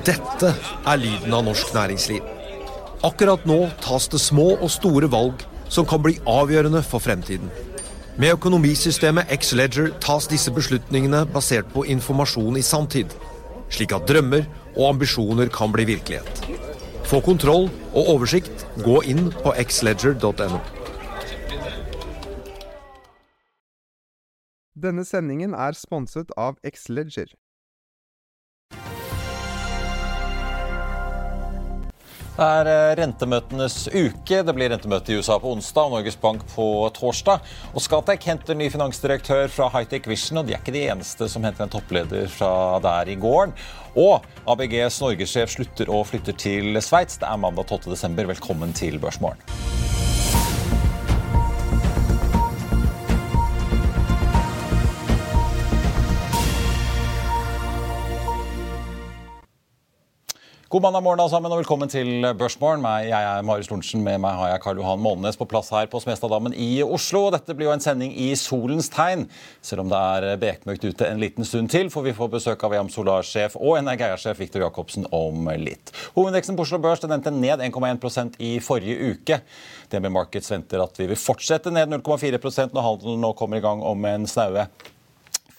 Dette er lyden av norsk næringsliv. Akkurat nå tas det små og store valg som kan bli avgjørende for fremtiden. Med økonomisystemet X-Leger tas disse beslutningene basert på informasjon i sanntid, slik at drømmer og ambisjoner kan bli virkelighet. Få kontroll og oversikt, gå inn på xledger.no. Denne sendingen er sponset av Xleger. Det er eh, rentemøtenes uke. Det blir rentemøte i USA på onsdag og Norges Bank på torsdag. Og Skatek henter ny finansdirektør fra Hightech Vision, og de er ikke de eneste som henter en toppleder fra der i gården. Og ABGs norgessjef slutter og flytter til Sveits. Det er mandag 12.12. Velkommen til Børsmorgen. God mandag morgen sammen, og velkommen til Børsmorgen. Jeg er Marius Lorentzen. Med meg har jeg Karl Johan Målnes på plass her på Smestadammen i Oslo. Dette blir jo en sending i solens tegn, selv om det er bekmørkt ute en liten stund til. For vi får besøk av VM Solar-sjef og Energeia-sjef Viktor Jacobsen om litt. Hovedindeksen på Oslo Børs den endte ned 1,1% i forrige uke. DNB Markets venter at vi vil fortsette ned 0,4% når handelen nå kommer i gang om en snaue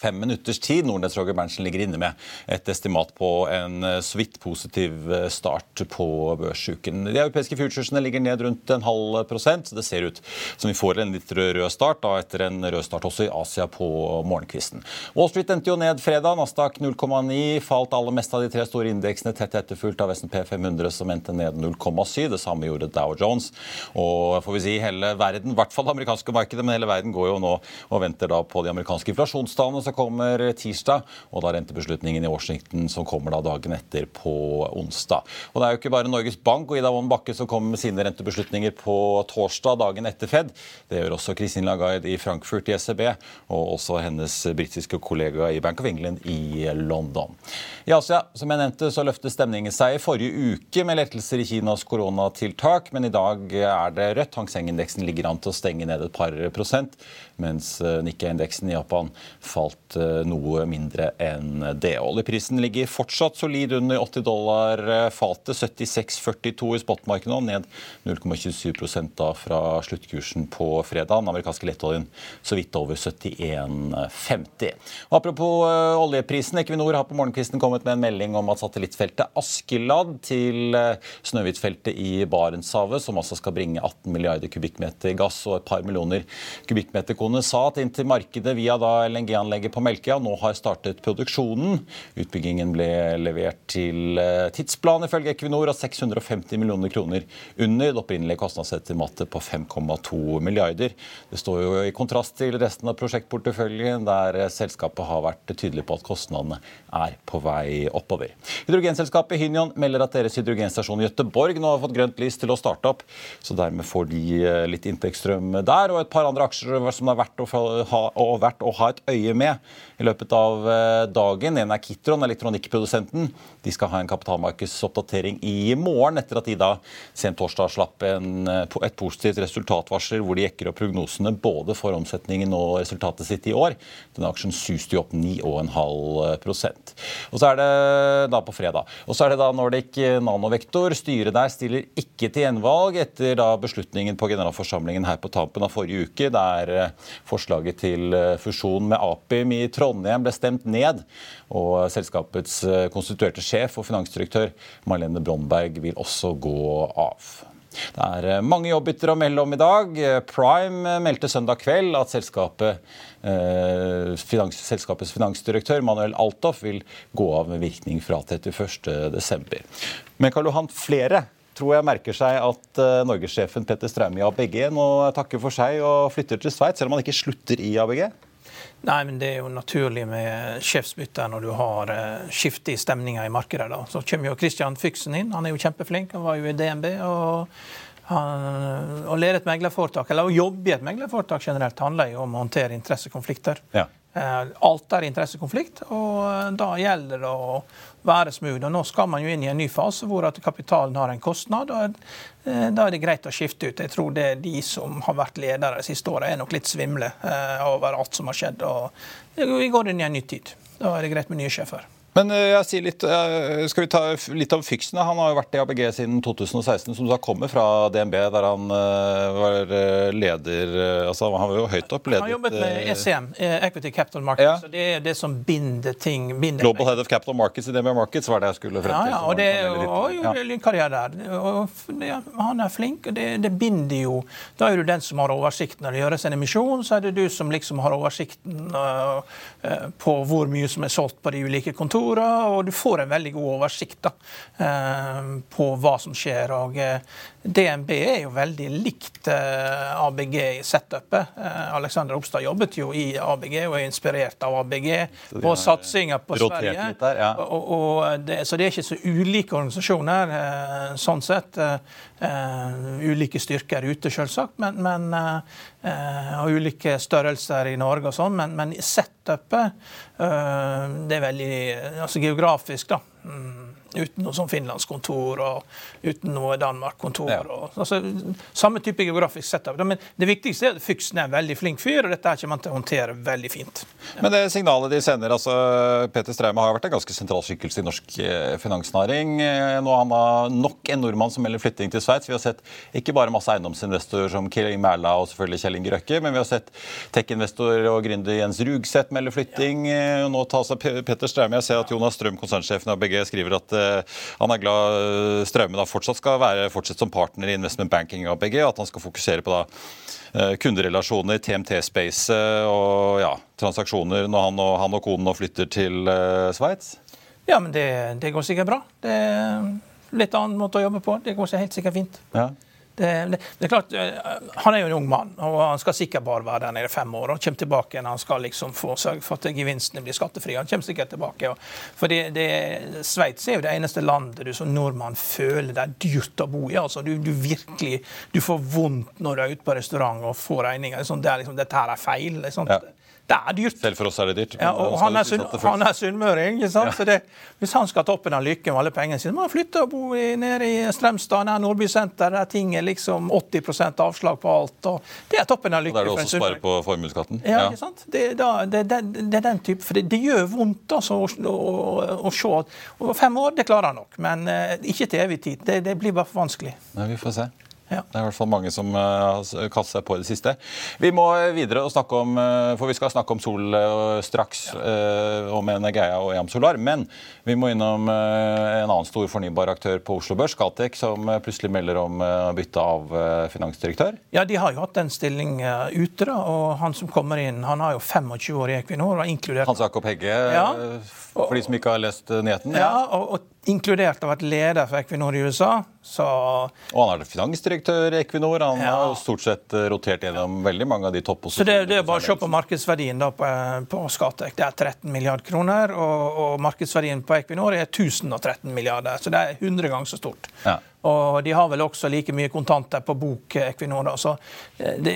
fem minutters tid. Nordnett Roger Berntsen ligger inne med et estimat på en eh, så vidt positiv eh, start på børsuken. De europeiske futuresene ligger ned rundt en halv prosent, så det ser ut som vi får en litt rød start da, etter en rød start også i Asia på morgenkvisten. Wall Street endte jo ned fredag. Nasdaq 0,9. Falt aller meste av de tre store indeksene tett etterfulgt av S&P 500, som endte ned 0,7. Det samme gjorde Dow Jones. Og får vi si hele verden, i hvert fall det amerikanske markedet, men hele verden går jo nå og venter da på de amerikanske inflasjonstallene kommer tirsdag, og da rentebeslutningen i Washington som kommer da dagen etter på onsdag. Og Det er jo ikke bare Norges Bank og Ida Wolden Bakke som kommer med sine rentebeslutninger på torsdag, dagen etter Fed. Det gjør også Kristin Lagarde i Frankfurt i SEB, og også hennes britiske kollega i Bank of England i London. I Asia som jeg nevnte, så løftet stemningen seg i forrige uke med lettelser i Kinas koronatiltak, men i dag er det rødt. Hang Seng-indeksen ligger an til å stenge ned et par prosent, mens Nikkei-indeksen i Japan falt Eh, noe mindre enn det. Oljeprisen ligger fortsatt solid under 80 dollar eh, fatet, 76,42 i spotmarkedet, ned 0,27 da fra sluttkursen på fredag. Den amerikanske lettoljen så vidt over 71,50. Apropos eh, oljeprisen, Equinor har på morgenkvisten kommet med en melding om at satellittfeltet Askeladd til Snøhvitfeltet i Barentshavet, som altså skal bringe 18 milliarder kubikkmeter gass og et par millioner kubikkmeter kondensat inn til markedet via da På Melkøya nå har startet produksjonen. Utbyggingen ble levert til eh, tidsplan ifølge Equinor av 650 millioner kroner under det opprinnelige kostnadsestimatet på 5,2 milliarder. Det står jo i kontrast til resten av prosjektporteføljen, der eh, selskapet har vært tydelig på at kostnadene er på vei oppover. Hydrogenselskapet Hynion melder at deres hydrogenstasjon i Gøteborg nå har fått grønt lys til å starte opp, så dermed får de eh, litt inntektsstrøm der. Og et par andre aksjer som det er verdt å ha, verdt å ha et øye med i løpet av eh, dagen. En er Kitron, elektronikkprodusenten. De skal ha en kapitalmarkedsoppdatering i morgen, etter at de da sent torsdag slapp en, eh, et positivt resultatvarsel hvor de jekker opp prognosene både for omsetningen og resultatet sitt i år. Denne aksjen suste jo opp 9,5% Og så er det da på fredag. Og så er det da Nordic Nanovektor. Styret der stiller ikke til gjenvalg etter da beslutningen på generalforsamlingen her på tampen av forrige uke, der eh, forslaget til fusjon med Apim i Trondheim ble stemt ned. Og selskapets eh, konstituerte sjef og finansdirektør Marlene Brondberg vil også gå av. Det er eh, mange jobbbytter å melde om i dag. Prime meldte søndag kveld at selskapet, eh, finans, selskapets finansdirektør Manuel Altoff vil gå av med virkning fra 31.12. Men Karl Johan, flere tror jeg merker seg at eh, norgessjefen Petter Straume i ABG nå takker for seg og flytter til Sveits, selv om han ikke slutter i ABG? Nei, men Det er jo naturlig med sjefsbytte når du har uh, skifte i stemninga i markedet. da. Så kommer jo Christian Fyksen inn. Han er jo kjempeflink. Han var jo i DNB. og Å lede et meglerforetak, eller å jobbe i et meglerforetak generelt, handler jo om å håndtere interessekonflikter. Ja. Eh, alt er interessekonflikt, og eh, da gjelder det å være smooth. Og nå skal man jo inn i en ny fase hvor at kapitalen har en kostnad. og eh, Da er det greit å skifte ut. Jeg tror det er de som har vært ledere de siste åra, er nok litt svimle over alt som har skjedd. og Vi går inn i en ny tid. Da er det greit med nye sjefer. Men eh, jeg sier litt, eh, skal vi ta litt om Fyksene? Han har jo vært i ABG siden 2016, som da kommer fra DNB, der han eh, var leder altså Han var jo høyt opp. Ledet, han har jobbet med ECM, Equity Capital Markets. Ja. Så det er det som binder ting binder Global Head of Capital Markets i DNB Markets var det jeg skulle frem til. Ja, ja og det er gjorde ja. karriere der. Og ja, han er flink, og det, det, binder jo Da er du den som har oversikten. Når det gjøres en emisjon, så er det du som liksom har oversikten uh, på hvor mye som er solgt på de ulike kontorene kontorer, og du får en veldig god oversikt da, eh, på hva som skjer. og eh, DNB er jo veldig likt eh, ABG i setupet. Alexander Opstad jobbet jo i ABG og er inspirert av ABG på satsinga på Sverige. Der, ja. og, og det, så det er ikke så ulike organisasjoner sånn sett. ulike styrker ute, selvsagt, men, men, og ulike størrelser i Norge og sånn, men, men setupet det er veldig altså geografisk, da. Uten noe sånn finlandskontor og uten noe Danmark-kontor. Ja. Altså, samme type geografisk setup. Men det viktigste er at Fyksen er en veldig flink fyr, og dette kommer han til å håndtere veldig fint. Ja. Men det signalet de sender, altså Peter Straume har vært en ganske sentral skikkelse i norsk eh, finansnæring. Eh, nå har han nok en nordmann som melder flytting til Sveits. Vi har sett ikke bare masse eiendomsinvestorer som Killing Mæla og selvfølgelig Kjell Inge Røkke, men vi har sett tech-investor og gründer Jens Rugseth melde flytting. Ja. Eh, nå tar seg Peter Straume. Jeg ser at Jonas Strøm, konsernsjefen av BG, skriver at han er glad eh, Straume da fortsatt skal være fortsatt som partner i investment banking av BG, at han skal fokusere på da eh, kunderelasjoner, TMT-space og ja, transaksjoner når han og, han og konen nå flytter til Sveits? Ja, men det, det, går sikkert bra. Det er litt annen måte å jobbe på. Det går helt sikkert fint. Ja. Det, det, det, er klart, eh, Han er jo en ung mann, og han skal sikkert bare være der nede i fem år. og kommer tilbake når han skal liksom få sørge for at gevinstene blir skattefrie. Han kommer sikkert tilbake. For det, det, Sveits er jo det eneste landet du som nordmann føler det er dyrt å bo i. altså Du, du virkelig, du får vondt når du er ute på restaurant og får regninger. Sånn, det er liksom, dette her er feil. Liksom. Ja. Det er dyrt. Selv for oss er det dyrt. Ja, og han er, sunn, han er sunnmøring. ikke sant? Ja. Så det, hvis han skal toppen av lykken med alle pengene sine, må han flytte og bo i, nede i Strømstad, nær Nordby senter, der ting er liksom 80% avslag på alt. og Det er toppen av lykken. Der det også å spare på formuesskatten? Ja, ikke sant? Det, da, det, det, det, er den type, for det, gjør vondt altså, å, å, å, se. Og fem år, det klarer han nok, men uh, ikke til evig tid. Det, blir bare for vanskelig. Nei, vi får se. Ja. Det er i hvert fall mange som uh, har kastet seg på i det siste. Vi må videre og snakke om, uh, for vi skal snakke om sol straks, ja. om Energeia og EAM Solar. Men vi må innom en annen stor fornybar aktør på Oslo Børs, Scatec, som plutselig melder om bytte av finansdirektør. Ja, de har jo hatt en stilling ute, da, og han som kommer inn, han har jo 25 år i Equinor. Hans Jakob Hegge, ja. for de som ikke har lest nyheten? Ja, og, og inkludert av et leder for Equinor i USA. Så... Og han er finansdirektør i Equinor. Han ja. har stort sett eh, rotert gjennom veldig mange av de topposisjonene. Så det, det, er bare å se på markedsverdien da på, på Scatec. Det er 13 milliarder kroner. Og, og, markedsverdien på Equinor er 1013 milliarder. Så det er 100 ganger så stort. Ja. Og de har vel også like mye kontanter på bok, Equinor. Da. Så eh, det,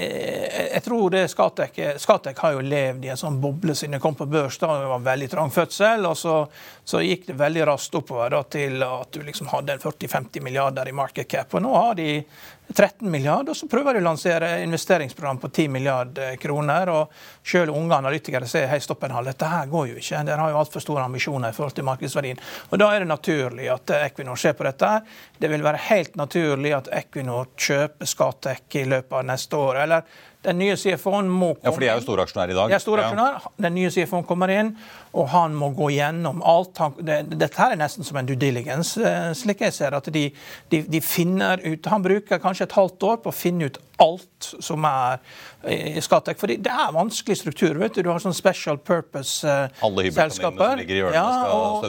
jeg tror det Scatec Scatec har jo levd i en sånn boble siden de kom på børs. da Det var veldig trang fødsel. Og så, så gikk det veldig raskt oppover da, til at du liksom hadde 40-50 milliarder i market cap. Og nå har de 13 milliarder, og så prøver de å lansere investeringsprogram på 10 milliarder kroner. og Selv unge analytikere sier hei, stopp en halv, dette her går jo ikke. Dere har jo altfor store ambisjoner i forhold til markedsverdien. Og Da er det naturlig at Equinor ser på dette. Det vil være helt naturlig at Equinor kjøper Scatec i løpet av neste år. eller Den nye CFO-en må komme Ja, For de er jo storaksjonær i dag. De er storaksjonær. Ja. Den nye CFO-en kommer inn, og han må gå gjennom alt. Det, dette her er nesten som en due diligence, eh, slik jeg ser at de, de, de finner ut Han bruker kanskje et halvt år på å finne ut alt som er i Skatek. For det er vanskelig struktur. vet Du Du har sånn special purpose-selskaper. Hjørnet ja, og.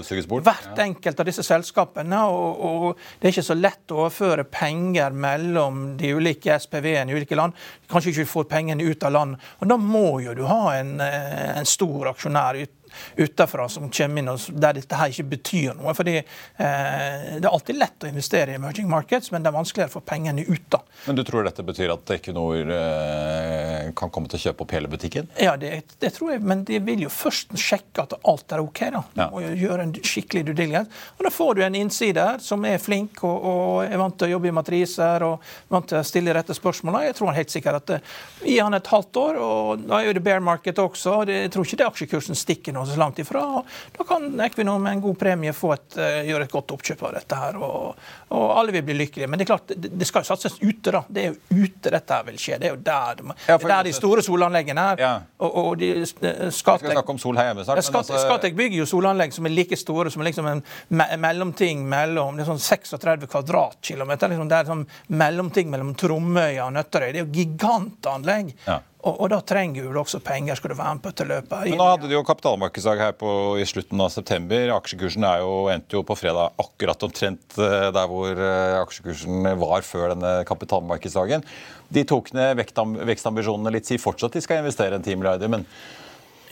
Hvert enkelt av disse selskapene. Og, og, det er ikke så lett å overføre penger mellom de ulike SPV-ene i ulike land. Kanskje ikke vi får pengene ut av land. Og da må jo du ha en, eh, en stor aksjonær ut utenfra som kommer inn, der dette her ikke betyr noe. fordi eh, Det er alltid lett å investere i emerging markets, men det er vanskeligere å få pengene ut. da. Men du tror dette betyr at Equinor eh, kan komme til å kjøpe opp hele butikken? Ja, det, det, tror jeg, men de vil jo først sjekke at alt er OK. da. De ja. må jo gjøre en skikkelig due diligence. Og da får du en innsider som er flink og, og, er vant til å jobbe i matriser og vant til å stille rette spørsmål. Jeg tror han helt sikkert at uh, Gi han et halvt år, og da er jo det bear market også. Det, jeg tror ikke det aksjekursen stikker noe så langt ifra. og Da kan Equinor med en god premie få et, uh, gjøre et godt oppkjøp av dette her, og, og, alle vil bli lykkelige. Men det er klart, det, det skal jo satses ute, da. Det er jo ute dette her vil skje. Det er jo der, de, ja, der de store solanleggene er. Ja. Og, og de, Skatek, skal snakke om sol her hjemme snart. Skatek. Skatek bygger jo solanlegg som er like store som liksom en me mellomting mellom det er sånn 36 kvadratkilometer. Liksom, det er sånn mellomting mellom Tromøya og Nøtterøy. Det er jo gigantanlegg. Ja. Og, og, da trenger du også penger skal du være med på dette løpet. Men Nå hadde de jo kapitalmarkedsdag her på, i slutten av september. Aksjekursen jo, endte jo på fredag akkurat omtrent eh, der hvor eh, aksjekursen var før denne kapitalmarkedsdagen. De tok ned vekstambisjonene litt, sier fortsatt de skal investere en 10 milliarder. men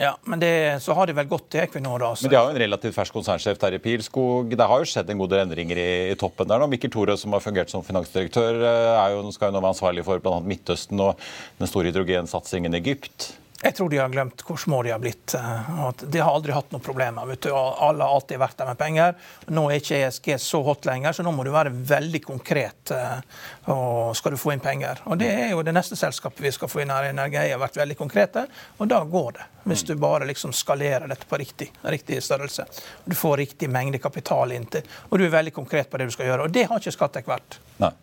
ja, men det, så har de vel gått til Equinor, da. Men de har jo en relativt fersk konsernsjef, Terje Pilskog. Det har jo skjedd en god del endringer i, i toppen der nå. Mikkel Tore, som har fungert som finansdirektør, er jo, skal jo nå være ansvarlig for bl.a. Midtøsten og den store hydrogensatsingen i Egypt. Jeg tror de har glemt hvor små de har blitt. Eh, de har aldri hatt noen problemer. vet du. Alle har alltid vært der med penger. Nå er ikke ESG så hot lenger, så nå må du være veldig konkret eh, og skal du få inn penger. Og Det er jo det neste selskapet vi skal få inn her. i Energi har vært veldig konkrete, og da går det. Hvis du bare liksom skalerer dette på riktig, riktig størrelse. Du får riktig mengde kapital inntil. og du er veldig konkret på det du skal gjøre. Og det har ikke Skattek vært. Nei.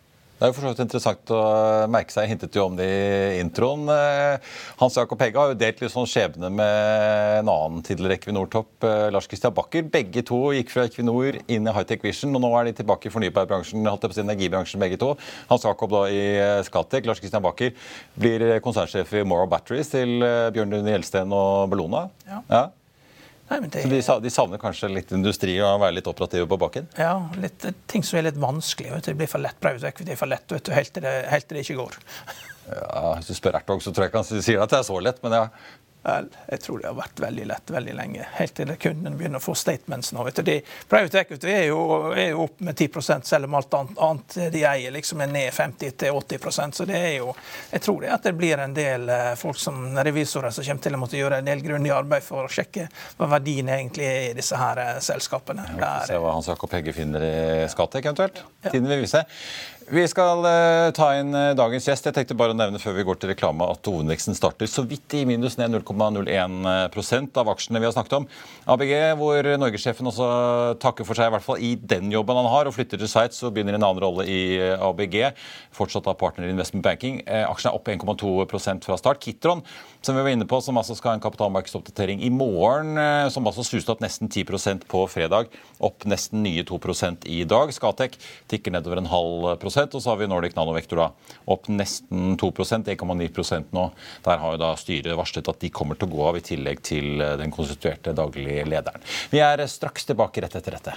Det er jo for så vidt interessant å merke seg. Jeg hintet jo om det i introen. Eh, Hans Jakob Hegge har jo delt litt sånn skjebne med en annen tidligere Equinor-topp, eh, Lars Christian Bakker. Begge to gikk fra Equinor inn i Hightech Vision, og nå er de tilbake i fornybarbransjen, holdt jeg på å si energibransjen begge to. Hans Jakob da i eh, Scatec, Lars Christian Bakker blir konsernsjef i Moral Batteries til Bjørn Rune Gjelsten og Bellona. Ja. ja. Nei, det... Så de, savner kanskje litt industri og å være litt operative på bakken? Ja, litt, ting som er litt vanskelig. Vet du. Det blir for lett private equity for lett, vet du, helt til det, helt til det ikke går. ja, Hvis du spør Ertog, så tror jeg ikke han sier at det er så lett, men ja. Vel, jeg tror det har vært veldig lett veldig lenge. Helt til kundene begynner å få statements nå. vet du. De, private equity er jo, er jo, opp med 10 selv om alt annet de eier liksom er ned 50-80% Så det er jo Jeg tror det at det blir en del eh, folk som revisorer som kommer til å måtte gjøre en del grundig arbeid for å sjekke hva verdien egentlig er i disse her eh, selskapene. Ja, se hva Hans Jakob Hegge finner i Skatek eventuelt. Tiden vil vise. Vi skal uh, ta inn uh, dagens gjest. Jeg tenkte bare å nevne før vi går til reklame at hovedveksten starter så vidt i minus ned 0,01 av aksjene vi har snakket om. ABG, hvor norgessjefen også takker for seg, i hvert fall i den jobben han har, og flytter til Sveits og begynner en annen rolle i ABG. Fortsatt av partner i Investment Banking. aksjen er opp 1,2% fra start. Kitron, som vi var inne på, som altså skal ha en kapitalmarkedsoppdatering i morgen, som altså suste opp nesten 10% på fredag. Opp nesten nye 2 i dag. Skatek tikker nedover en halv prosent og så har vi Nordic Nanovektor da, opp nesten 2% 1,9% nå. Der har jo da styret varslet at de kommer til å gå av, i tillegg til eh, den konstituerte daglige lederen. Vi er straks tilbake rett etter dette.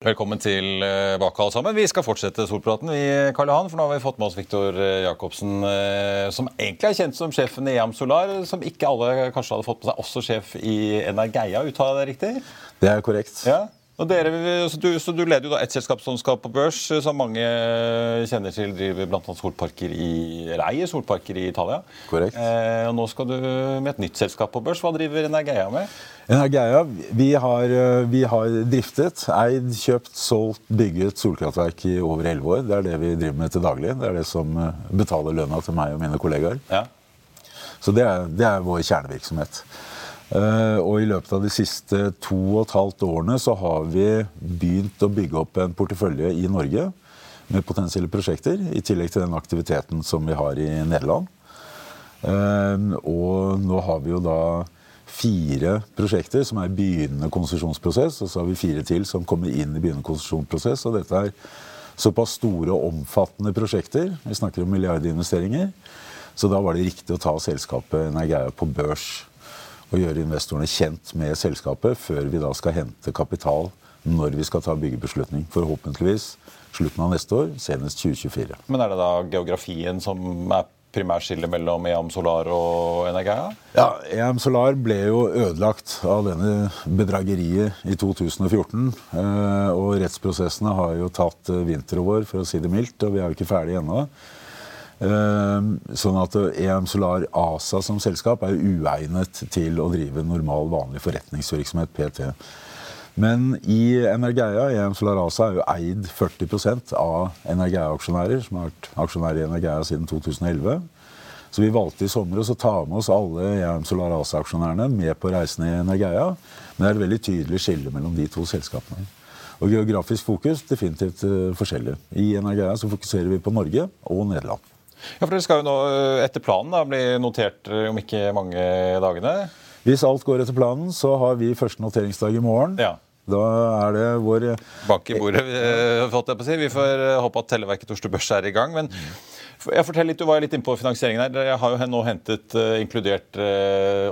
Velkommen tilbake, alle sammen. Vi skal fortsette solpraten, vi, Karl Johan. For nå har vi fått med oss Viktor Jacobsen, eh, som egentlig er kjent som sjefen i Jam Solar. Som ikke alle kanskje hadde fått med seg. Også sjef i Energeia, uttaler jeg det riktig? Det er korrekt. Ja. Dere, så, du, så du leder jo da et selskap som skal på børs, som mange kjenner til driver bl.a. solparker i, Reie, solparker i Italia. Korrekt. Eh, og nå skal du med et nytt selskap på børs. Hva driver Energeia med? Energeia, vi har, vi har driftet, eid, kjøpt, solgt, bygget solkraftverk i over 11 år. Det er det vi driver med til daglig. Det er det som betaler lønna til meg og mine kollegaer. Ja. Så det er, det er vår kjernevirksomhet. Uh, og i løpet av de siste to og et halvt årene så har vi begynt å bygge opp en portefølje i Norge med potensielle prosjekter, i tillegg til den aktiviteten som vi har i Nederland. Uh, og nå har vi jo da fire prosjekter som er begynnende konsesjonsprosess, og så har vi fire til som kommer inn i begynnende konsesjonsprosess. Og dette er såpass store og omfattende prosjekter, vi snakker om milliardinvesteringer, så da var det riktig å ta selskapet Energeia på børs og gjøre investorene kjent med selskapet før vi da skal hente kapital når vi skal ta byggebeslutning. Forhåpentligvis slutten av neste år, senest 2024. Men er det da geografien som er primærskillet mellom EAM Solar og Energia? Ja, EAM Solar ble jo ødelagt av denne bedrageriet i 2014. Og rettsprosessene har jo tatt vinter og vår, for å si det mildt, og vi er jo ikke ferdige ennå. Sånn at EM Solar ASA som selskap er uegnet til å drive normal, vanlig forretningsvirksomhet PT. Men i Energeia EM Solar ASA er jo eid 40% av Energeia-aksjonærer, som har vært aksjonærer i Energeia siden 2011. Så vi valgte i sommer å ta med oss alle EM Solar ASA-aksjonærene med på reisen i Energeia. Men det er et veldig tydelig skille mellom de to selskapene. Og geografisk fokus definitivt forskjellig. I Energeia så fokuserer vi på Norge og Nederland. Ja, for Dere skal jo nå etter planen da, bli notert om ikke mange dagene? Hvis alt går etter planen, så har vi første noteringsdag i morgen. Ja. Da er det vår Bank i bordet, fått jeg på å si. Vi får håpe at Televerket Oslo Børs er i gang. men jeg forteller litt, Du var litt inne på finansieringen her. Jeg har jo nå hentet, inkludert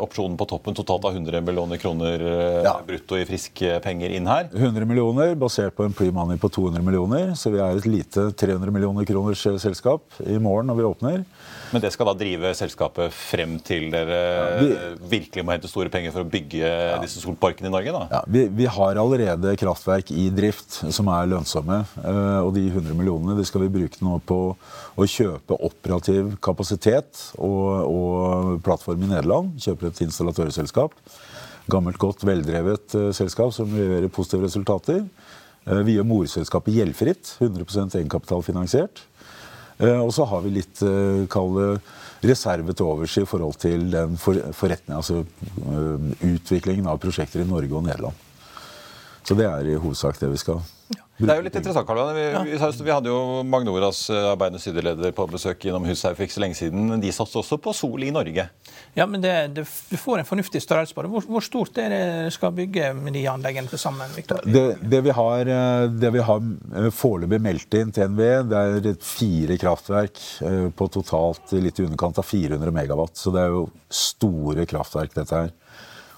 opsjonen på toppen, totalt av 100 millioner kroner Ja. brutto i friske penger inn her. 100 millioner basert på en pre-money på 200 millioner. Så vi er et lite 300 millioner kroners selskap i morgen når vi åpner. Men det skal da drive selskapet frem til dere virkelig må hente store penger for å bygge disse solparkene i Norge? da? Ja, vi, vi har allerede kraftverk i drift som er lønnsomme. eh, Og de 100 millionene de skal vi bruke nå på å kjøpe operativ kapasitet og, og plattform i Nederland. Kjøper et installatørselskap. Gammelt, godt, veldrevet uh, selskap som leverer positive resultater. Uh, Vi gjør morselskapet gjeldfritt. 100 egenkapitalfinansiert. Uh, Og så har vi litt eh, kall det reserve til overs i forhold til den for, forretningen, altså eh, utviklingen av prosjekter i Norge og Nederland. Så det er i hovedsak det vi skal Det er jo litt interessant, Karl Johan. Vi, ja. vi hadde jo Magnoras eh, arbeidende sideleder på besøk innom huset for ikke så lenge siden. De satser også på sol i Norge. Ja, men det, det, Du får en fornuftig størrelse på det. Hvor, hvor stort er det skal bygge med de anleggene til sammen? Victor? Det, det vi har, eh, det vi har eh, foreløpig meldt inn til NVE, det er fire kraftverk på totalt litt i underkant av 400 megawatt. Så det er jo store kraftverk, dette her.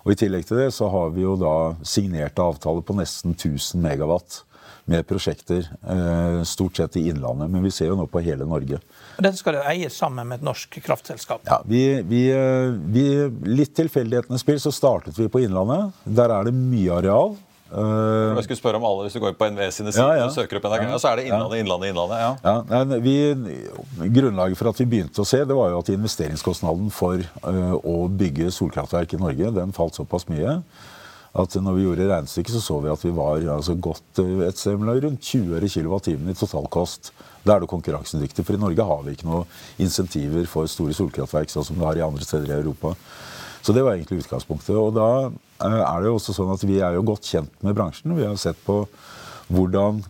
Og I tillegg til det så har vi jo da signerte avtaler på nesten 1000 megawatt. Med prosjekter, eh, stort sett i Innlandet. Men vi ser jo nå på hele Norge. Dette skal du eie sammen med et norsk kraftselskap? Ja, vi, vi, eh, vi, Litt tilfeldighetenes spill så startet vi på Innlandet. Der er det mye areal. Uh, jeg skulle spørre om alle, Hvis du går på NVE sine sider ja, ja. og søker opp NRK, ja. så er det Innlandet, Innlandet, Innlandet. ja. ja vi, grunnlaget for at vi begynte å se, det var jo at investeringskostnaden for uh, å bygge solkraftverk i Norge den falt såpass mye at når vi gjorde regnestykket, så så vi at vi var altså, godt eh, et sted rundt 20 øre kWt i totalkost. Da er du konkurransedyktig, for i Norge har vi ikke noen insentiver for store solkraftverk, sånn som det har i andre steder i Europa. Så det var egentlig utgangspunktet. Og da eh, er det jo også sånn at vi er jo godt kjent med bransjen. Vi har sett på hvordan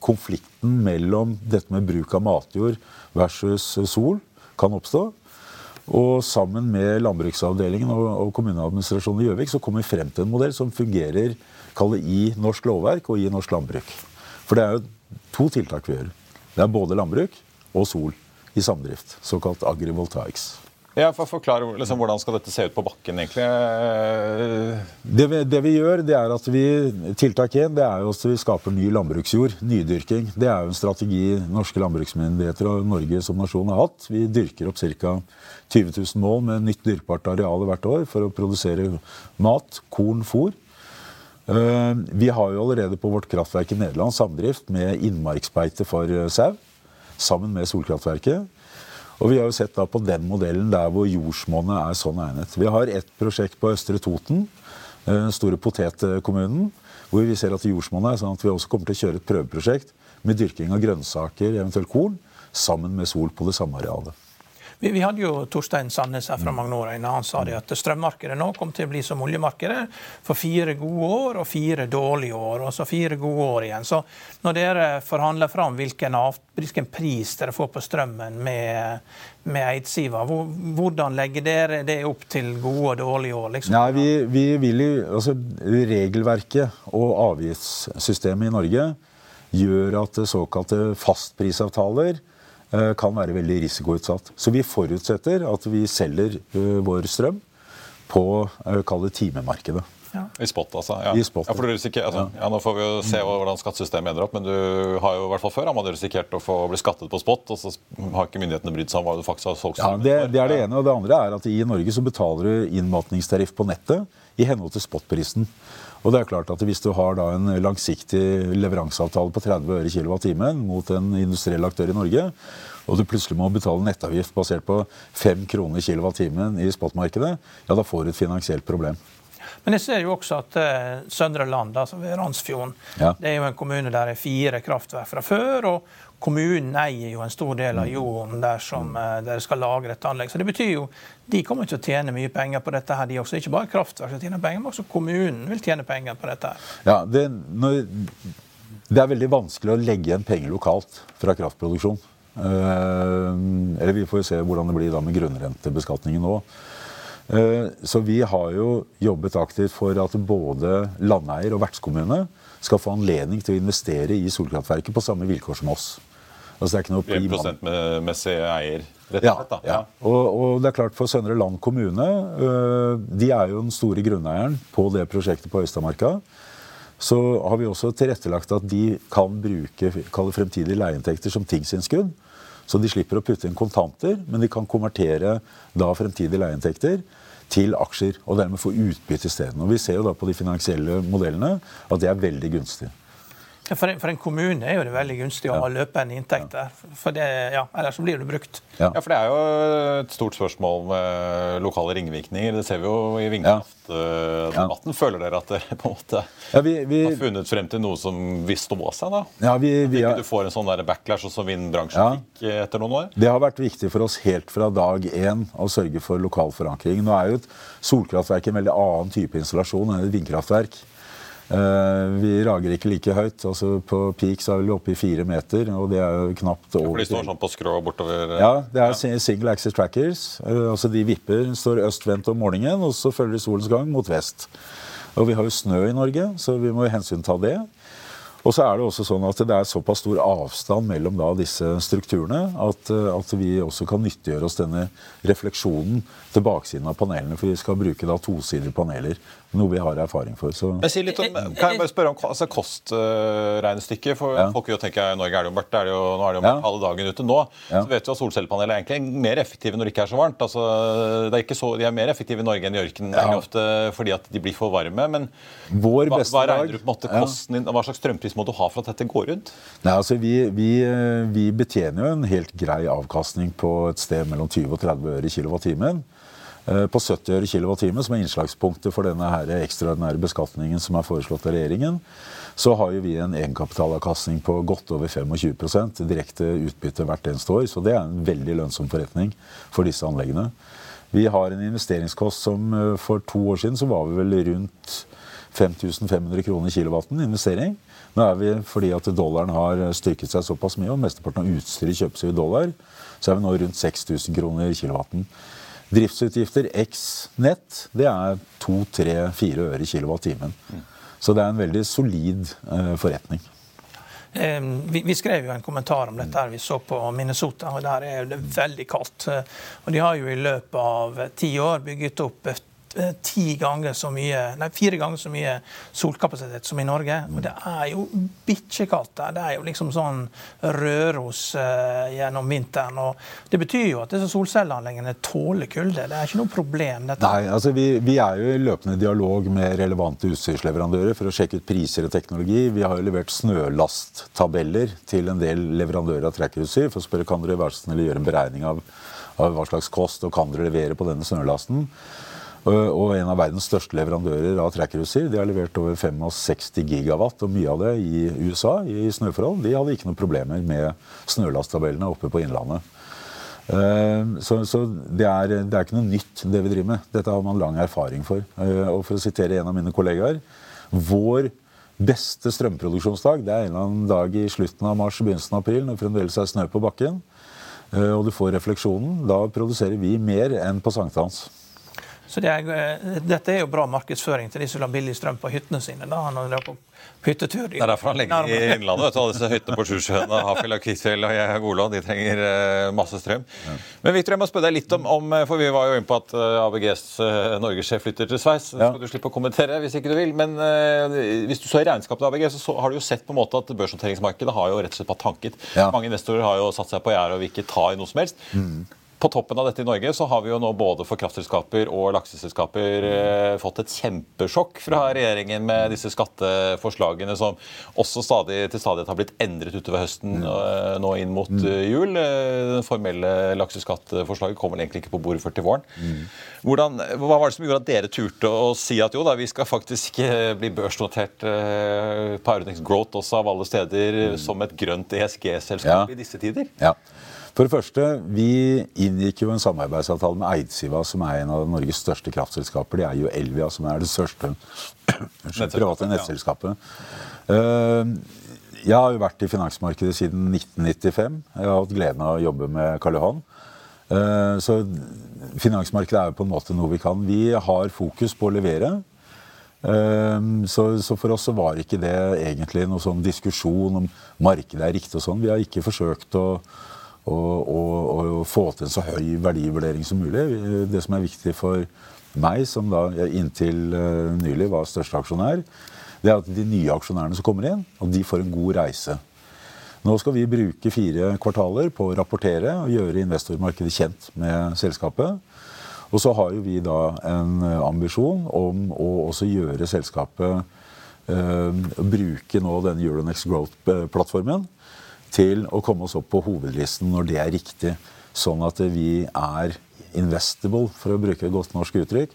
konflikten mellom dette med bruk av matjord versus sol kan oppstå. Og sammen med landbruksavdelingen og, og kommuneadministrasjonen i Gjøvik så kom vi frem til en modell som fungerer i norsk lovverk og i norsk landbruk. For det er jo to tiltak vi gjør. Det er både landbruk og sol i samdrift. Såkalt agrivoltaics. Ja, for Forklar liksom, hvordan skal dette se ut på bakken, egentlig? Det vi, det vi gjør, det er at vi Tiltak én er jo at vi skaper ny landbruksjord. Nydyrking. Det er jo en strategi norske landbruksmyndigheter og Norge som nasjon har hatt. Vi dyrker opp ca. 20 000 mål med nytt dyrkbart areal hvert år for å produsere mat, korn, fôr. Eh, vi har jo allerede på vårt kraftverk i Nederland samdrift med innmarksbeite for eh, sau. Sammen med solkraftverket. Og Vi har jo sett da på den modellen der hvor jordsmonnet er sånn egnet. Vi har et prosjekt på Østre Toten, eh, store potetkommunen, hvor vi ser at jordsmonnet er sånn at vi også kommer til å kjøre et prøveprosjekt med dyrking av grønnsaker, eventuelt korn, sammen med sol på det samme arealet. Vi, vi, hadde jo Torstein Sandnes her fra mm. Magnora Han sa det at strømmarkedet nå kom til å bli som oljemarkedet for fire gode år og fire dårlige år, og så fire gode år igjen. Så når dere forhandler fram hvilken, av, hvilken pris dere får på strømmen med, med Eidsiva, hvordan legger dere det opp til gode og dårlige år? Liksom? Nei, vi, vi vil jo, altså Regelverket og avgiftssystemet i Norge gjør at såkalte fastprisavtaler kan være veldig risikoutsatt. Så vi forutsetter at vi selger eh, vår strøm på uh, timemarkedet. Ja. I spot, altså. Ja. I spot, ja, for du risikerer, altså, ja. Nå får vi jo se hvordan skattesystemet ender opp, men du har jo i hvert fall før har man risikert å få bli skattet på spot, og så har ikke myndighetene brydd seg om hva du faktisk har solgt. Ja, det, det, er det ene. Og det andre er at i Norge så betaler du innmatningstariff på nettet i henhold til spotprisen. Og det er klart at Hvis du har da en langsiktig leveranseavtale på 30 øre kilowattimen mot en industriell aktør i Norge, og du plutselig må betale nettavgift basert på 5 kroner kilowattimen i spotmarkedet, ja, da får du et finansielt problem. Men jeg ser jo også at uh, Søndre Land, altså ved Randsfjorden, ja. det er jo en kommune der det er fire kraftverk fra før. og Kommunen eier jo en stor del av jorden der som uh, dere skal lagre et anlegg. Så det betyr jo de kommer til å tjene mye penger på dette. her, de også. Ikke bare kraftverk som tjener penger, men også kommunen vil tjene penger på dette. her. Ja, det, når, det er veldig vanskelig å legge igjen penger lokalt fra kraftproduksjon. Eh, eller vi får jo se hvordan det blir da med grunnrentebeskatningen nå. Uh, så vi har jo jobbet aktivt for at både landeier og vertskommune skal få anledning til å investere i solkraftverket på samme vilkår som oss. Altså det er ikke noe 1 prosentmessig eier, rett og slett? Ja. ja. Og, og, det er klart for Søndre Land kommune, uh, de er jo den store grunneieren på det prosjektet på Østmarka. Så har vi også tilrettelagt at de kan bruke fremtidige leieinntekter som tingsinnskudd. Så de slipper å putte inn kontanter, men de kan konvertere da fremtidige leieinntekter til aksjer. Og dermed få utbytte isteden. Vi ser jo da på de finansielle modellene at det er veldig gunstig. For en, for en, kommune er jo det veldig gunstig å ha løpende inntekter. For det, ja, ellers blir det brukt. Ja. ja. for det er jo et stort spørsmål med lokale ringvirkninger. Det ser vi jo i vindkraftdebatten. Ja. Føler dere at dere på en måte vi, vi, har funnet frem til noe som vil stå seg? da? Ja, vi, vi. At ikke du får en sånn der backlash som vindbransjen fikk etter noen år? Det har vært viktig for oss helt fra dag én å sørge for lokal forankring. Nå er jo et solkraftverk en veldig annen type installasjon enn et vindkraftverk. Uh, vi rager ikke like høyt. altså På peak så er vi oppe i fire meter, og det er jo knapt over For de står sånn på skrå bortover? Ja, det er ja. single axis trackers. Uh, altså De vipper, står øst-vendt om morgenen, og så følger solens gang mot vest. Og vi har jo snø i Norge, så vi må hensynta det. Og så er det også sånn at det er såpass stor avstand mellom da disse strukturene at, eh, at vi også kan nyttiggjøre oss denne refleksjonen til baksiden av panelene. For vi skal bruke da tosidige paneler, noe vi har erfaring for. Så. Jeg sier litt om, kan jeg bare spørre om altså, kostregnestykket? For Ja. folk jo tenker i Norge er det jo mørkt, det er det jo, nå er det jo Ja. mørkt halve dagen ute nå. Ja. Så vet vi at solcellepaneler er egentlig mer effektive når det ikke er så varmt. Altså, det er ikke så, de er mer effektive i Norge enn i ørkenen Ja. ofte fordi at de blir for varme. Men Vår hva, beste hva regner du på en måte Ja. kosten din, hva slags strømpris må du ha for at dette går rundt? Nei, altså vi, vi, eh, vi betjener jo en helt grei avkastning på et sted mellom 20 og 30 øre i kilowattimen. Eh, På 70 øre kWt, som er innslagspunktet for denne her ekstraordinære beskatningen som er foreslått av regjeringen, så har jo vi en egenkapitalavkastning på godt over 25% direkte utbytte hvert eneste år. Så det er en veldig lønnsom forretning for disse anleggene. Vi har en investeringskost som eh, for to år siden så var vi vel rundt 5500 kroner kilowatten investering. Nå er vi, fordi at dollaren har styrket seg såpass mye, og mesteparten av utstyret kjøpes i dollar, så er vi nå rundt 6000 kroner kilowatten. Driftsutgifter x nett, det er 2-3-4 øre kilowattimen. Så det er en veldig solid eh, forretning. Vi, skrev jo en kommentar om dette her vi så på Minnesota, og der er det veldig kaldt. Eh, Og de har jo i løpet av ti år bygget opp ganger så mye, nei, fire ganger så mye solkapasitet som i Norge. Og det er jo bikkjekaldt der. Det er jo liksom sånn Røros uh, gjennom vinteren. Og det betyr jo at disse solcelleanleggene tåler kulde. Det er ikke noe problem. dette. Nei, altså vi, vi er jo i løpende dialog med relevante utstyrsleverandører for å sjekke ut priser og teknologi. Vi har jo levert snølasttabeller til en del leverandører av trekkerutstyr for å spørre kan dere være så snill gjøre en beregning av, av hva slags kost og kan dere levere på denne snølasten. Og og en av verdens største leverandører av trekkerutstyr de har levert over 65 gigawatt, og mye av det i USA i snøforhold. De hadde ikke noen problemer med snølasttabellene oppe på Innlandet. Eh, Så, så det, er, det er ikke noe nytt, det vi driver med. Dette har man lang erfaring for. Eh, Og for å sitere en av mine kollegaer Vår beste strømproduksjonsdag det er en eller annen dag i slutten av mars, begynnelsen av april, når det fremdeles er snø på bakken. eh, Og du får refleksjonen. Da produserer vi mer enn på sankthans. Så det er, eh, dette er jo bra markedsføring til de som vil ha billig strøm på hyttene sine. da, når de er på hyttetur. Det er derfor han legger i Innlandet. vet du, Alle disse hyttene på Sjusjøen og Hafjell og Kvitfjell og Golo de trenger eh, masse strøm. Men Victor, jeg må spørre deg litt om, om For vi var jo inne på at eh, ABGs norgessjef flytter til Sveits. Det Ja. skal du slippe å kommentere hvis ikke du vil. Men eh, hvis du så i regnskapet til ABG, så, så har du jo sett på en måte at børsnoteringsmarkedet har jo rett og slett bare tanket. Ja. Mange investorer har jo satt seg på gjerdet og vil ikke ta i noe som helst. På toppen av dette i Norge så har vi jo nå både for kraftselskaper og lakseselskaper eh, fått et kjempesjokk fra regjeringen med disse skatteforslagene som også stadig til stadighet har blitt endret utover høsten eh, nå inn mot eh, jul. Den Det formelle lakseskattforslaget kommer egentlig ikke på bordet før til våren. Hvordan, hva var det som gjorde at dere turte å si at jo da, vi skal faktisk bli børsnotert på Euronex Growth også av alle steder som et grønt ESG-selskap Ja. i disse tider? Ja. For det første, vi inngikk jo en samarbeidsavtale med Eidsiva, som er en av Norges største kraftselskaper. De er jo Elvia, som er det største private nettselskapet. Eh, Jeg har jo vært i finansmarkedet siden 1995. Jeg har hatt gleden av å jobbe med Karl Johan. Eh, Så finansmarkedet er jo på en måte noe vi kan. Vi har fokus på å levere. Ehm, Så, så for oss så var ikke det egentlig noe sånn diskusjon om markedet er riktig og sånn. Vi har ikke forsøkt å, å få til en så høy verdivurdering som mulig. Det som er viktig for meg, som da inntil eh, nylig var største aksjonær, det er at de nye aksjonærene som kommer inn, at de får en god reise. Nå skal vi bruke fire kvartaler på å rapportere og gjøre investormarkedet kjent med selskapet. Og så har jo vi da en eh, ambisjon om å også gjøre selskapet eh, Bruke nå den Euronex Growth-plattformen til å komme oss opp på hovedlisten når det er riktig. Sånn at vi er investable, for å bruke et godt norsk uttrykk,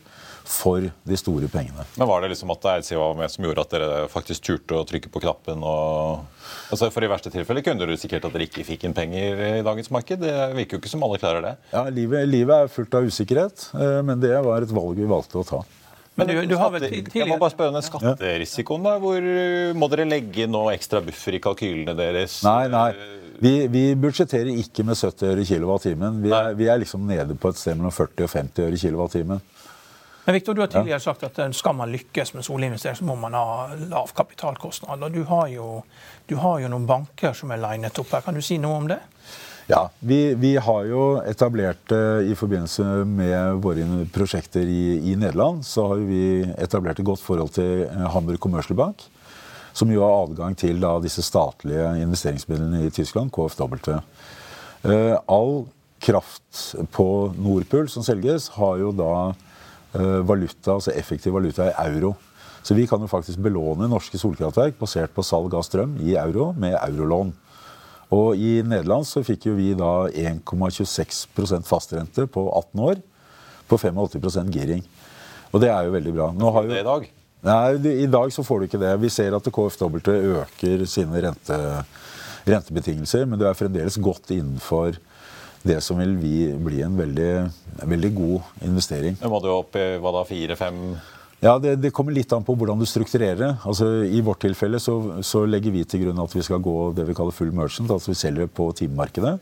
for de store pengene. Men var det liksom at Eidsiva var med som gjorde at dere faktisk turte å trykke på knappen? og... Altså For i verste tilfelle kunne du sikkert at dere ikke fikk inn penger i dagens marked. Det virker jo ikke som alle klarer det. Ja, livet, livet er fullt av usikkerhet, eh, men det var et valg vi valgte å ta. Men du, du har vel Jeg må bare spørre om den skatterisikoen. da, hvor uh, Må dere legge nå ekstra buffer i kalkylene deres? Nei, nei. Vi, vi budsjetterer ikke med 70 øre kilowattimen. Vi, er- vi er liksom nede på et sted mellom 40 og 50 øre kilowattimen. Men Victor, du har tidligere sagt at skal man lykkes med solinvestering, så må man ha lav kapitalkostnad. Og du har jo, du har jo noen banker som er linet opp her. Kan du si noe om det? Ja, vi, vi, har jo etablert eh, i forbindelse med våre prosjekter i, i, Nederland, så har vi etablert et godt forhold til eh, Hamburg Commercial Bank. Som jo har adgang til da, disse statlige investeringsmidlene i Tyskland, KfW. Uh, all kraft på Nordpool som selges, har jo da valuta, altså effektiv valuta i euro. Så vi kan jo faktisk belåne norske solkraftverk basert på salg av strøm i euro med eurolån. Og i Nederland så fikk jo vi da 1,26% fastrente på 18 år på 85% giring. Og det er jo veldig bra. Nå har jo, det i dag? Nei, I dag så får du ikke det. Vi ser at KFW øker sine rente, rentebetingelser, men du er fremdeles godt innenfor det som vil bli en veldig, veldig god investering. Men må du opp i hva da, fire-fem ja, det, det, kommer litt an på hvordan du strukturerer det. Altså, I vårt tilfelle så, så, legger vi til grunn at vi skal gå det vi kaller full merchant, altså vi selger på timemarkedet.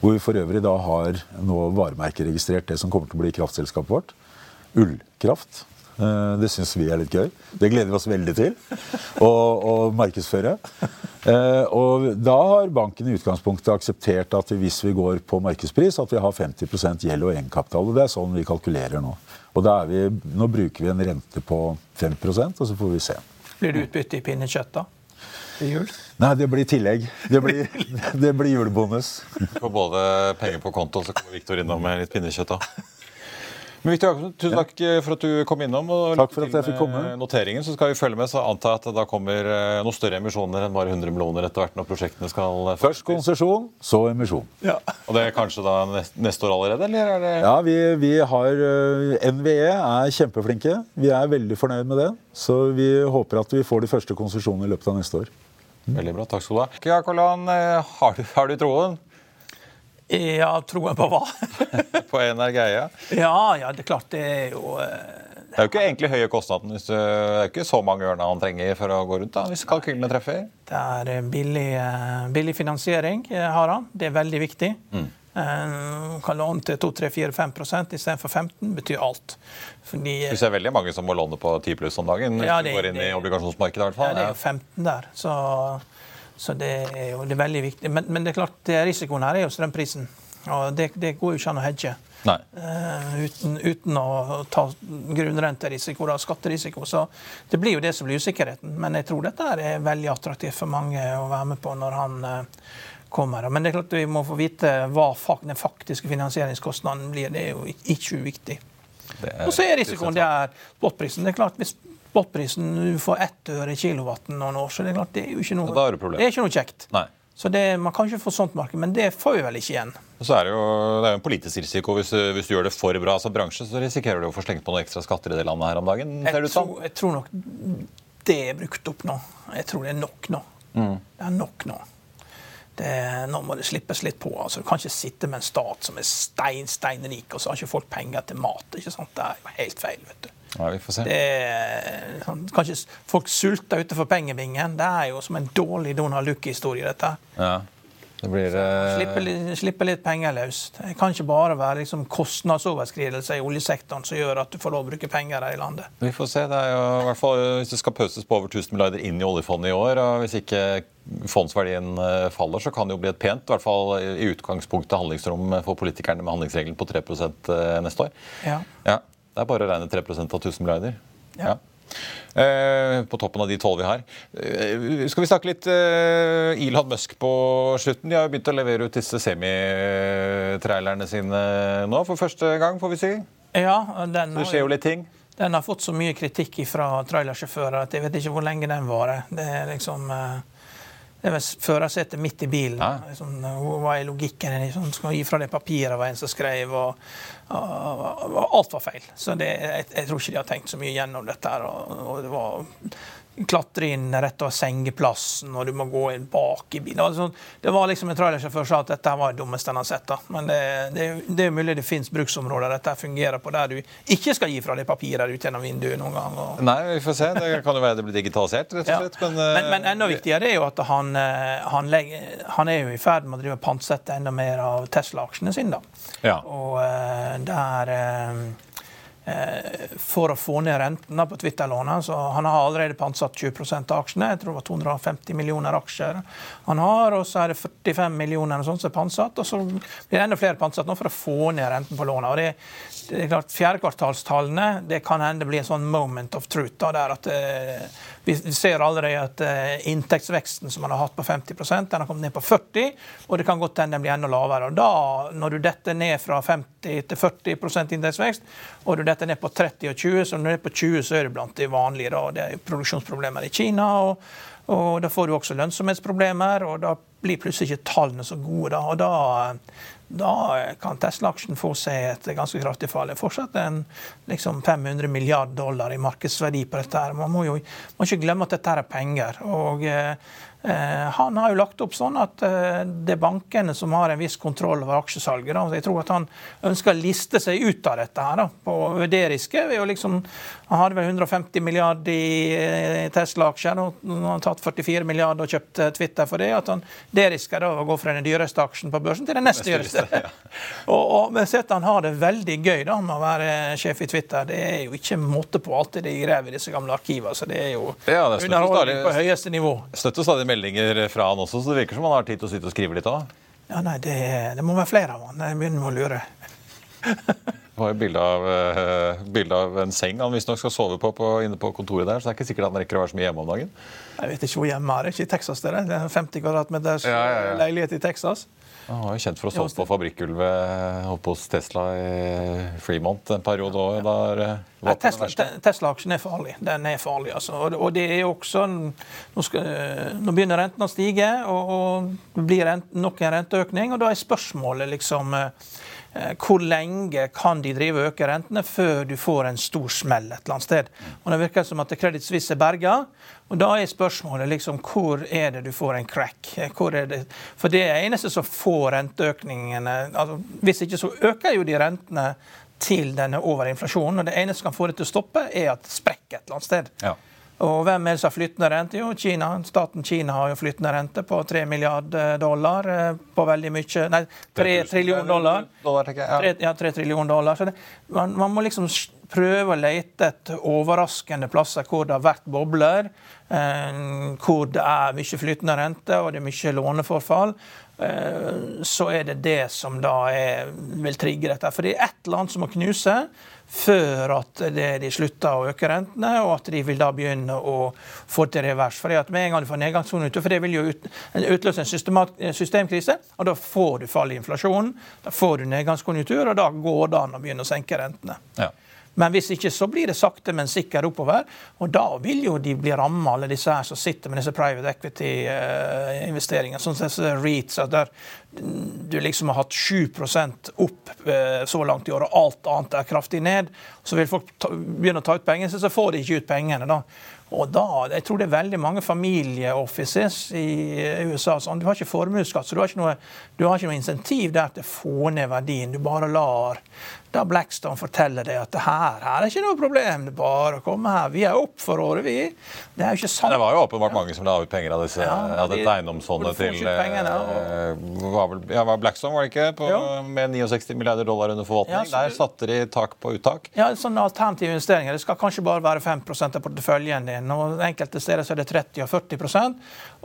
Hvor vi for øvrig da har nå varemerkeregistrert det som kommer til å bli kraftselskapet vårt. Ullkraft. Eh, det syns vi er litt gøy. Det gleder vi oss veldig til å, å markedsføre. Eh, og da har banken i utgangspunktet akseptert at hvis vi går på markedspris, at vi har 50% gjeld og egenkapital. Og det er sånn vi kalkulerer nå. Og vi, nå bruker vi en rente på 5% og så får vi se. Blir det utbytte i pinnekjøtt, da? I jul? Nei, det blir tillegg. Det blir, det blir julebonus. For både penger på konto, så kommer Viktor innom med litt pinnekjøtt da. Men Victor Jacobsen, Tusen takk eh, for at du kom innom. og Takk for at jeg fikk komme. noteringen, så skal vi følge med, så antar jeg at det da kommer eh, noen større emisjoner enn bare 100 millioner etter hvert når prosjektene skal eh, Først konsesjon, så emisjon. Ja. Og det er kanskje da neste år allerede, eller er det Ja, vi, vi har NVE er kjempeflinke. Vi er veldig fornøyd med det. Så vi håper at vi får de første konsesjonene i løpet av neste år. Veldig bra. Takk skal du ha. Ja, Kolan, har, du, har du troen? Ja, troen på hva? på Energeia? Ja, ja, det er klart det er jo eh, det er jo ikke egentlig høye kostnaden. Hvis det er ikke så mange ørner han trenger for å gå rundt. da, hvis kalkylene treffer. Det er eh, billig, eh, billig finansiering har han. Det er veldig viktig. Mm. Kan låne til 2-3-4-5 istedenfor 15 betyr alt. Fordi, vi ser veldig mange som må låne på 10 pluss om dagen. Ja, det, går inn det, i obligasjonsmarkedet i hvert fall. Ja, det er jo 15 der. Så så det er jo det er veldig viktig. Men, men, det er klart, det risikoen her er jo strømprisen. Og det, det går jo ikke an å hedge. Uh, uten, uten, å ta grunnrenterisiko og skatterisiko. Så det blir jo det som blir usikkerheten. Men jeg tror dette er veldig attraktivt for mange å være med på når han uh, kommer. Men det er klart vi må få vite hva den faktiske finansieringskostnaden blir. Det er jo ikke uviktig. Og så er risikoen det er spotprisen. Det er klart, hvis spotprisen får ett øre kilowatten noen år, så det er klart, det er jo ikke noe, det det er ikke noe kjekt. Nei. Så det, Man kan ikke få sånt marked, men det får vi vel ikke igjen. Så er Det jo det er jo en politisk risiko hvis, hvis, du gjør det for bra som bransje, så risikerer du å få slengt på noen ekstra skatter i det landet her om dagen. ser det ut som. Jeg tror nok det er brukt opp nå. Jeg tror det er nok nå. Mm. Det er nok nå. Det, nå må det slippes litt på. altså Du kan ikke sitte med en stat som er stein, steinrik, og så har ikke folk penger til mat. ikke sant? Det er jo helt feil. vet du. Ja, vi får se. Det, sånn, kanskje folk sulter utenfor pengebingen. Det er jo som en dårlig Donald Duck-historie, dette. Ja. Det blir, uh... slippe, slippe, litt penger løs. Det kan ikke bare være liksom, kostnadsoverskridelser i oljesektoren som gjør at du får lov å bruke penger her i landet. Vi får se. Det er jo, i hvert fall, Hvis det skal pøses på over 1000 milliarder inn i oljefondet i år, og hvis ikke fondsverdien eh, faller, så kan det jo bli et pent i hvert fall i utgangspunktet handlingsrom for politikerne med handlingsregelen på 3 eh, neste år. Ja. ja. Det er bare å regne 3 av 1000 milliarder. Ja. Eh, på toppen av de tolv vi har. Eh, skal vi snakke litt eh, Elon Musk på slutten? De har jo begynt å levere ut disse semitrailerne sine nå for første gang, får vi si. Ja, den har, det skjer jo litt ting? Den har fått så mye kritikk fra trailersjåfører at jeg vet ikke hvor lenge den varer. Det er liksom... Eh, det er førersetet midt i bilen. Ja. Liksom, hva er logikken? Liksom, skal gi fra det papiret, var en som skrev. Og, og, og, alt var feil. Så det, jeg, jeg, tror ikke de har tenkt så mye gjennom dette. Og, og det var klatre inn rett over sengeplassen, og du må gå inn bak i bilen. Altså, det var liksom En trailersjåfør sa at dette var det dummeste han har sett. Da. Men det, det, det er mulig det fins bruksområder dette fungerer på, der du ikke skal gi fra deg papirer ut gjennom vinduet noen gang. Og... Nei, vi får se. Det kan jo være det blir digitalisert, rett og slett. Ja. Men, men, men, enda viktigere er jo at han, eh, han, legger, han er jo i ferd med å drive pantsette enda mer av Tesla-aksjene sine. da. Ja. Og uh, der uh, for å få ned rentene på Twitter-lånet. Så han har allerede pantsatt 20% av aksjene. Jeg tror det var 250 millioner aksjer han har. Og så er det 45 millioner sånt som er pantsatt. Og så blir det enda flere pantsatt nå for å få ned renten på lånet. Og det, det er klart, Fjerdekvartalstallene det kan hende blir en sånn moment of truth. Da, der at eh, Vi ser allerede at eh, inntektsveksten som man har hatt på 50% den har kommet ned på 40 og det kan godt hende den blir enda lavere. Og da, Når du detter ned fra 50 til 40% inntektsvekst, og du detter ned på 30 og 20, så når du er på 20 så er det blant de vanlige. da, Det er produksjonsproblemer i Kina. og og Da får du også lønnsomhetsproblemer, og da blir plutselig ikke tallene så gode. Da, og da, da kan Tesla-aksjen få seg et ganske kraftig fall. Det er fortsatt en liksom 500 milliard dollar i markedsverdi på dette. her. Man må jo må ikke glemme at dette er penger. og eh, han har jo lagt opp sånn at eh, det er bankene som har en viss kontroll over aksjesalget. Da. Jeg tror at han ønsker å liste seg ut av dette her da, på det riske. Liksom, han hadde vel 150 milliarder i eh, Tesla-aksjer. og har tatt 44 milliarder og kjøpt Twitter for det. at han, Det risker da å gå fra den dyreste aksjen på børsen til den nest dyreste. og, og, men sett han har det veldig gøy da med å være sjef i Twitter. Det er jo ikke måte på alt det de graver i disse gamle arkivene. Så det er jo ja, underholdning på høyeste nivå. Støtter stadig meldinger fra han også, så det virker som han har tid til å sitte og skrive litt òg? Ja, nei, det, det, må være flere av han. Jeg begynner å lure. Det var jo bilde av, uh, bilde av en seng han visstnok skal sove på, på, inne på kontoret der. Så det er ikke sikkert han rekker å være så mye hjemme om dagen. Jeg vet ikke hvor hjemme er. Ikke i Texas, det er. Det er 50 kvadratmeters ja, ja, ja. leilighet i Texas. Han var jo kjent for å stå på fabrikkgulvet oppe hos Tesla i Fremont en periode òg. Ja, Tesla-aksjen Tesla er farlig. Den er farlig, altså. Og det er også Nå, skal, nå begynner renten å stige, og, og det blir rent, nok en renteøkning. Og da er spørsmålet liksom eh, hvor lenge kan de drive og øke rentene før du får en stor smell et eller annet sted? Og Det virker som at Credit Suisse er berga. Og Da er spørsmålet liksom, hvor er det du får en crack? Er det? For det er eneste som får renteøkningene altså, Hvis ikke så øker jo de rentene til denne overinflasjonen. Og det eneste som kan få det til å stoppe, er at det sprekker et eller annet sted. Ja. Og hvem er det som har flyttende rente? Jo, Kina. Staten Kina har jo flyttende rente på 3 milliarder dollar. Eh, på veldig mye Nei, 3 trillion dollar. Ja, 3 trillion dollar. Så det, man, man, må liksom prøve å lete etter overraskende plasser hvor det har vært bobler. Eh, hvor det er mye flytende rente og det er mye låneforfall. Eh, så er det det som da er, vil trigge dette. For det er ett land som må knuse før at de slutter å øke rentene, og at de vil da begynne å få til revers. For at med en gang du får nedgangskonjunktur, for det vil jo ut, utløse en systemkrise, og da får du fall i inflasjonen, da får du nedgangskonjunktur, og da går det an å begynne å senke rentene. Ja. Men hvis ikke så blir det sakte, men sikkert oppover. Og da vil jo de bli ramma, alle disse her som sitter med disse private equity-investeringene. Sånn som REITs, der du liksom har hatt 7 opp eh, så langt i år, og alt annet er kraftig ned. Så vil folk begynne å ta ut pengene, så får de ikke ut pengene. da. Og da, Jeg tror det er veldig mange familieoffices i USA. som du har ikke formuesskatt, så du har ikke, noe, du har ikke noe insentiv der til å få ned verdien. Du bare lar da Blackstone forteller det at det her, her er ikke noe problem, det er bare å komme her. Vi er opp for året, vi. Det er jo ikke sant. Det var jo åpenbart mange som la ut penger av disse ja, av dette eiendomsfondet til pengene, og... var vel, ja, var Blackstone, var det ikke? På, med 69 milliarder dollar under forvaltning. Ja, Der satte de tak på uttak. Ja, sånne alternative investeringer. Det skal kanskje bare være 5% av porteføljen din. og Enkelte steder så er det 30 og 40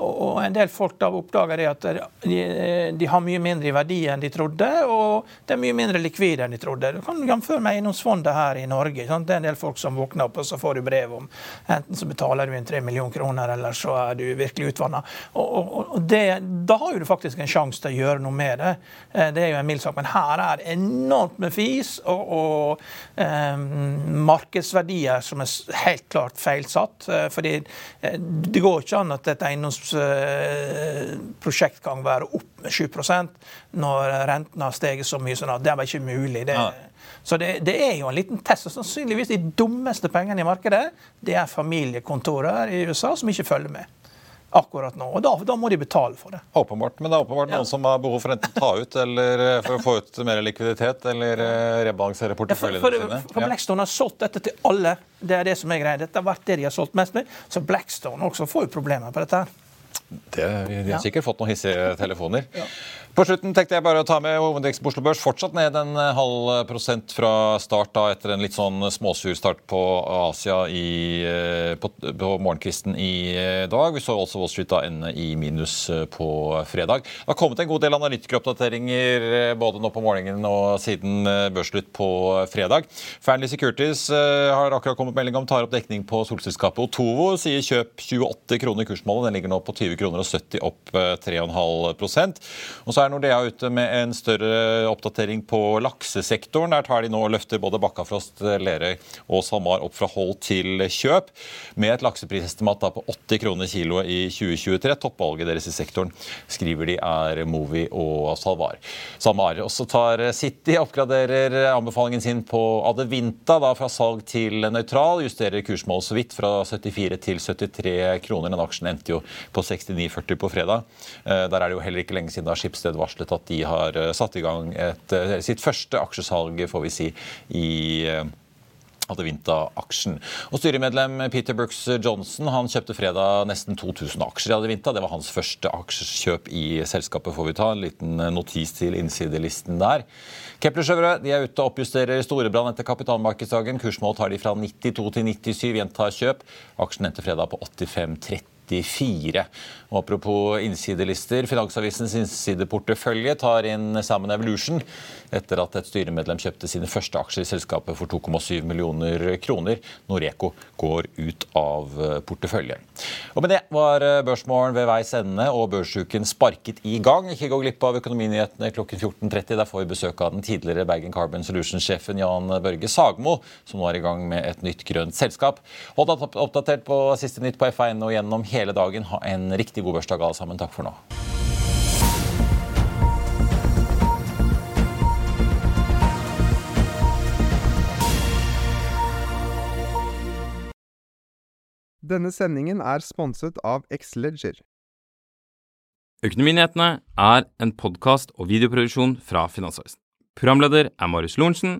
og en del folk da oppdager det at de, har mye mindre i verdi enn de trodde, og det er mye mindre likvide enn de trodde. Du kan jamføre med eiendomsfondet her i Norge. Sant? Det er en del folk som våkner opp og så får du brev om enten så betaler du inn tre millioner kroner, eller så er du virkelig utvanna. Da har du faktisk en sjanse til å gjøre noe med det. Eh, det er jo en mild sak. Men her er det enormt med fis og, og eh, markedsverdier som er helt klart feilsatt. Eh, fordi eh, det går ikke an at et eiendomsprosjekt kan være opp med 7 når rentene har steget så mye. sånn at Det bare ikke mulig. Det, så det, det, er jo en liten test. og Sannsynligvis de dummeste pengene i markedet det er familiekontorer i USA som ikke følger med akkurat nå. Og da, da, må de betale for det. Åpenbart. Men det er åpenbart ja. noen som har behov for enten å ta ut eller eh, for å få ut mer likviditet eller eh, rebalansere porteføljene sine. For Blackstone har solgt dette til alle. Det er det som er greia. Dette har vært det de har solgt mest med. Så Blackstone også får jo problemer på dette. her. Det, vi, har sikkert fått noen hissige telefoner. På slutten tenkte jeg bare å ta med hovedindeksen på Oslo Børs. Fortsatt ned en halv prosent fra start da, etter en litt sånn småsur start på Asia i, eh, på, på, morgenkvisten i eh, dag. Vi så også Wall Street da ende i minus eh, på fredag. Det har kommet en god del analytikeroppdateringer både nå på morgenen og siden børsslutt på fredag. Fearnley Securities har akkurat kommet melding om tar opp dekning på solselskapet Otovo. Sier kjøp 28 kroner i kursmålet. Den ligger nå på 20 kroner og 70 opp 3,5 og så er Nordea ute med en større oppdatering på laksesektoren. Der tar de nå og løfter både Bakkafrost, Lerøy og SalMar opp fra hold til kjøp, med et lakseprisestimat på 80 kroner kiloet i 2023. Toppvalget deres i sektoren skriver de er Movi og Salvar. SalMar. Også tar City oppgraderer anbefalingen sin på Adevinta da fra salg til nøytral. Justerer kursmål så vidt fra 74 til 73 kroner. Den aksjen endte jo på 69,40 på fredag. Eh, der er det jo heller ikke lenge siden da Schibsted Schibsted varslet at de har eh, satt i gang et, eh, sitt første aksjesalg, får vi si, i eh, Adevinta-aksjen. Og Styremedlem Peter Brooks Johnson han kjøpte fredag nesten 2000 aksjer i Adevinta. Det var hans første aksjekjøp i selskapet, får vi ta. En liten notis til innsidelisten der. Kepler Sjøvrø er ute og oppjusterer Storebrand etter kapitalmarkedsdagen. Kursmål tar de fra 92 til 97, gjentar kjøp. Aksjen endte fredag på 85,30. 94. Og apropos innsidelister. Finansavisens innsideportefølje tar inn Salmon Evolution etter at et styremedlem kjøpte sine første aksjer i selskapet for 2,7 millioner kroner. Noreco går ut av porteføljen. Og Med det var børsmålen ved veis ende og børsuken sparket i gang. Ikke gå glipp av økonominyhetene klokken 14.30. Der får vi besøk av den tidligere Bergen Carbon Solutions-sjefen Jan Børge Sagmo, som nå er i gang med et nytt grønt selskap. Hold oppdatert på siste nytt på F1 og gjennom hele dagen. Ha en riktig god børsdag alle sammen. Takk for nå. Denne sendingen er sponset av Xleger. Økonominyhetene er en podkast og videoproduksjon fra Finansavisen. Programleder er Marius Lorentzen.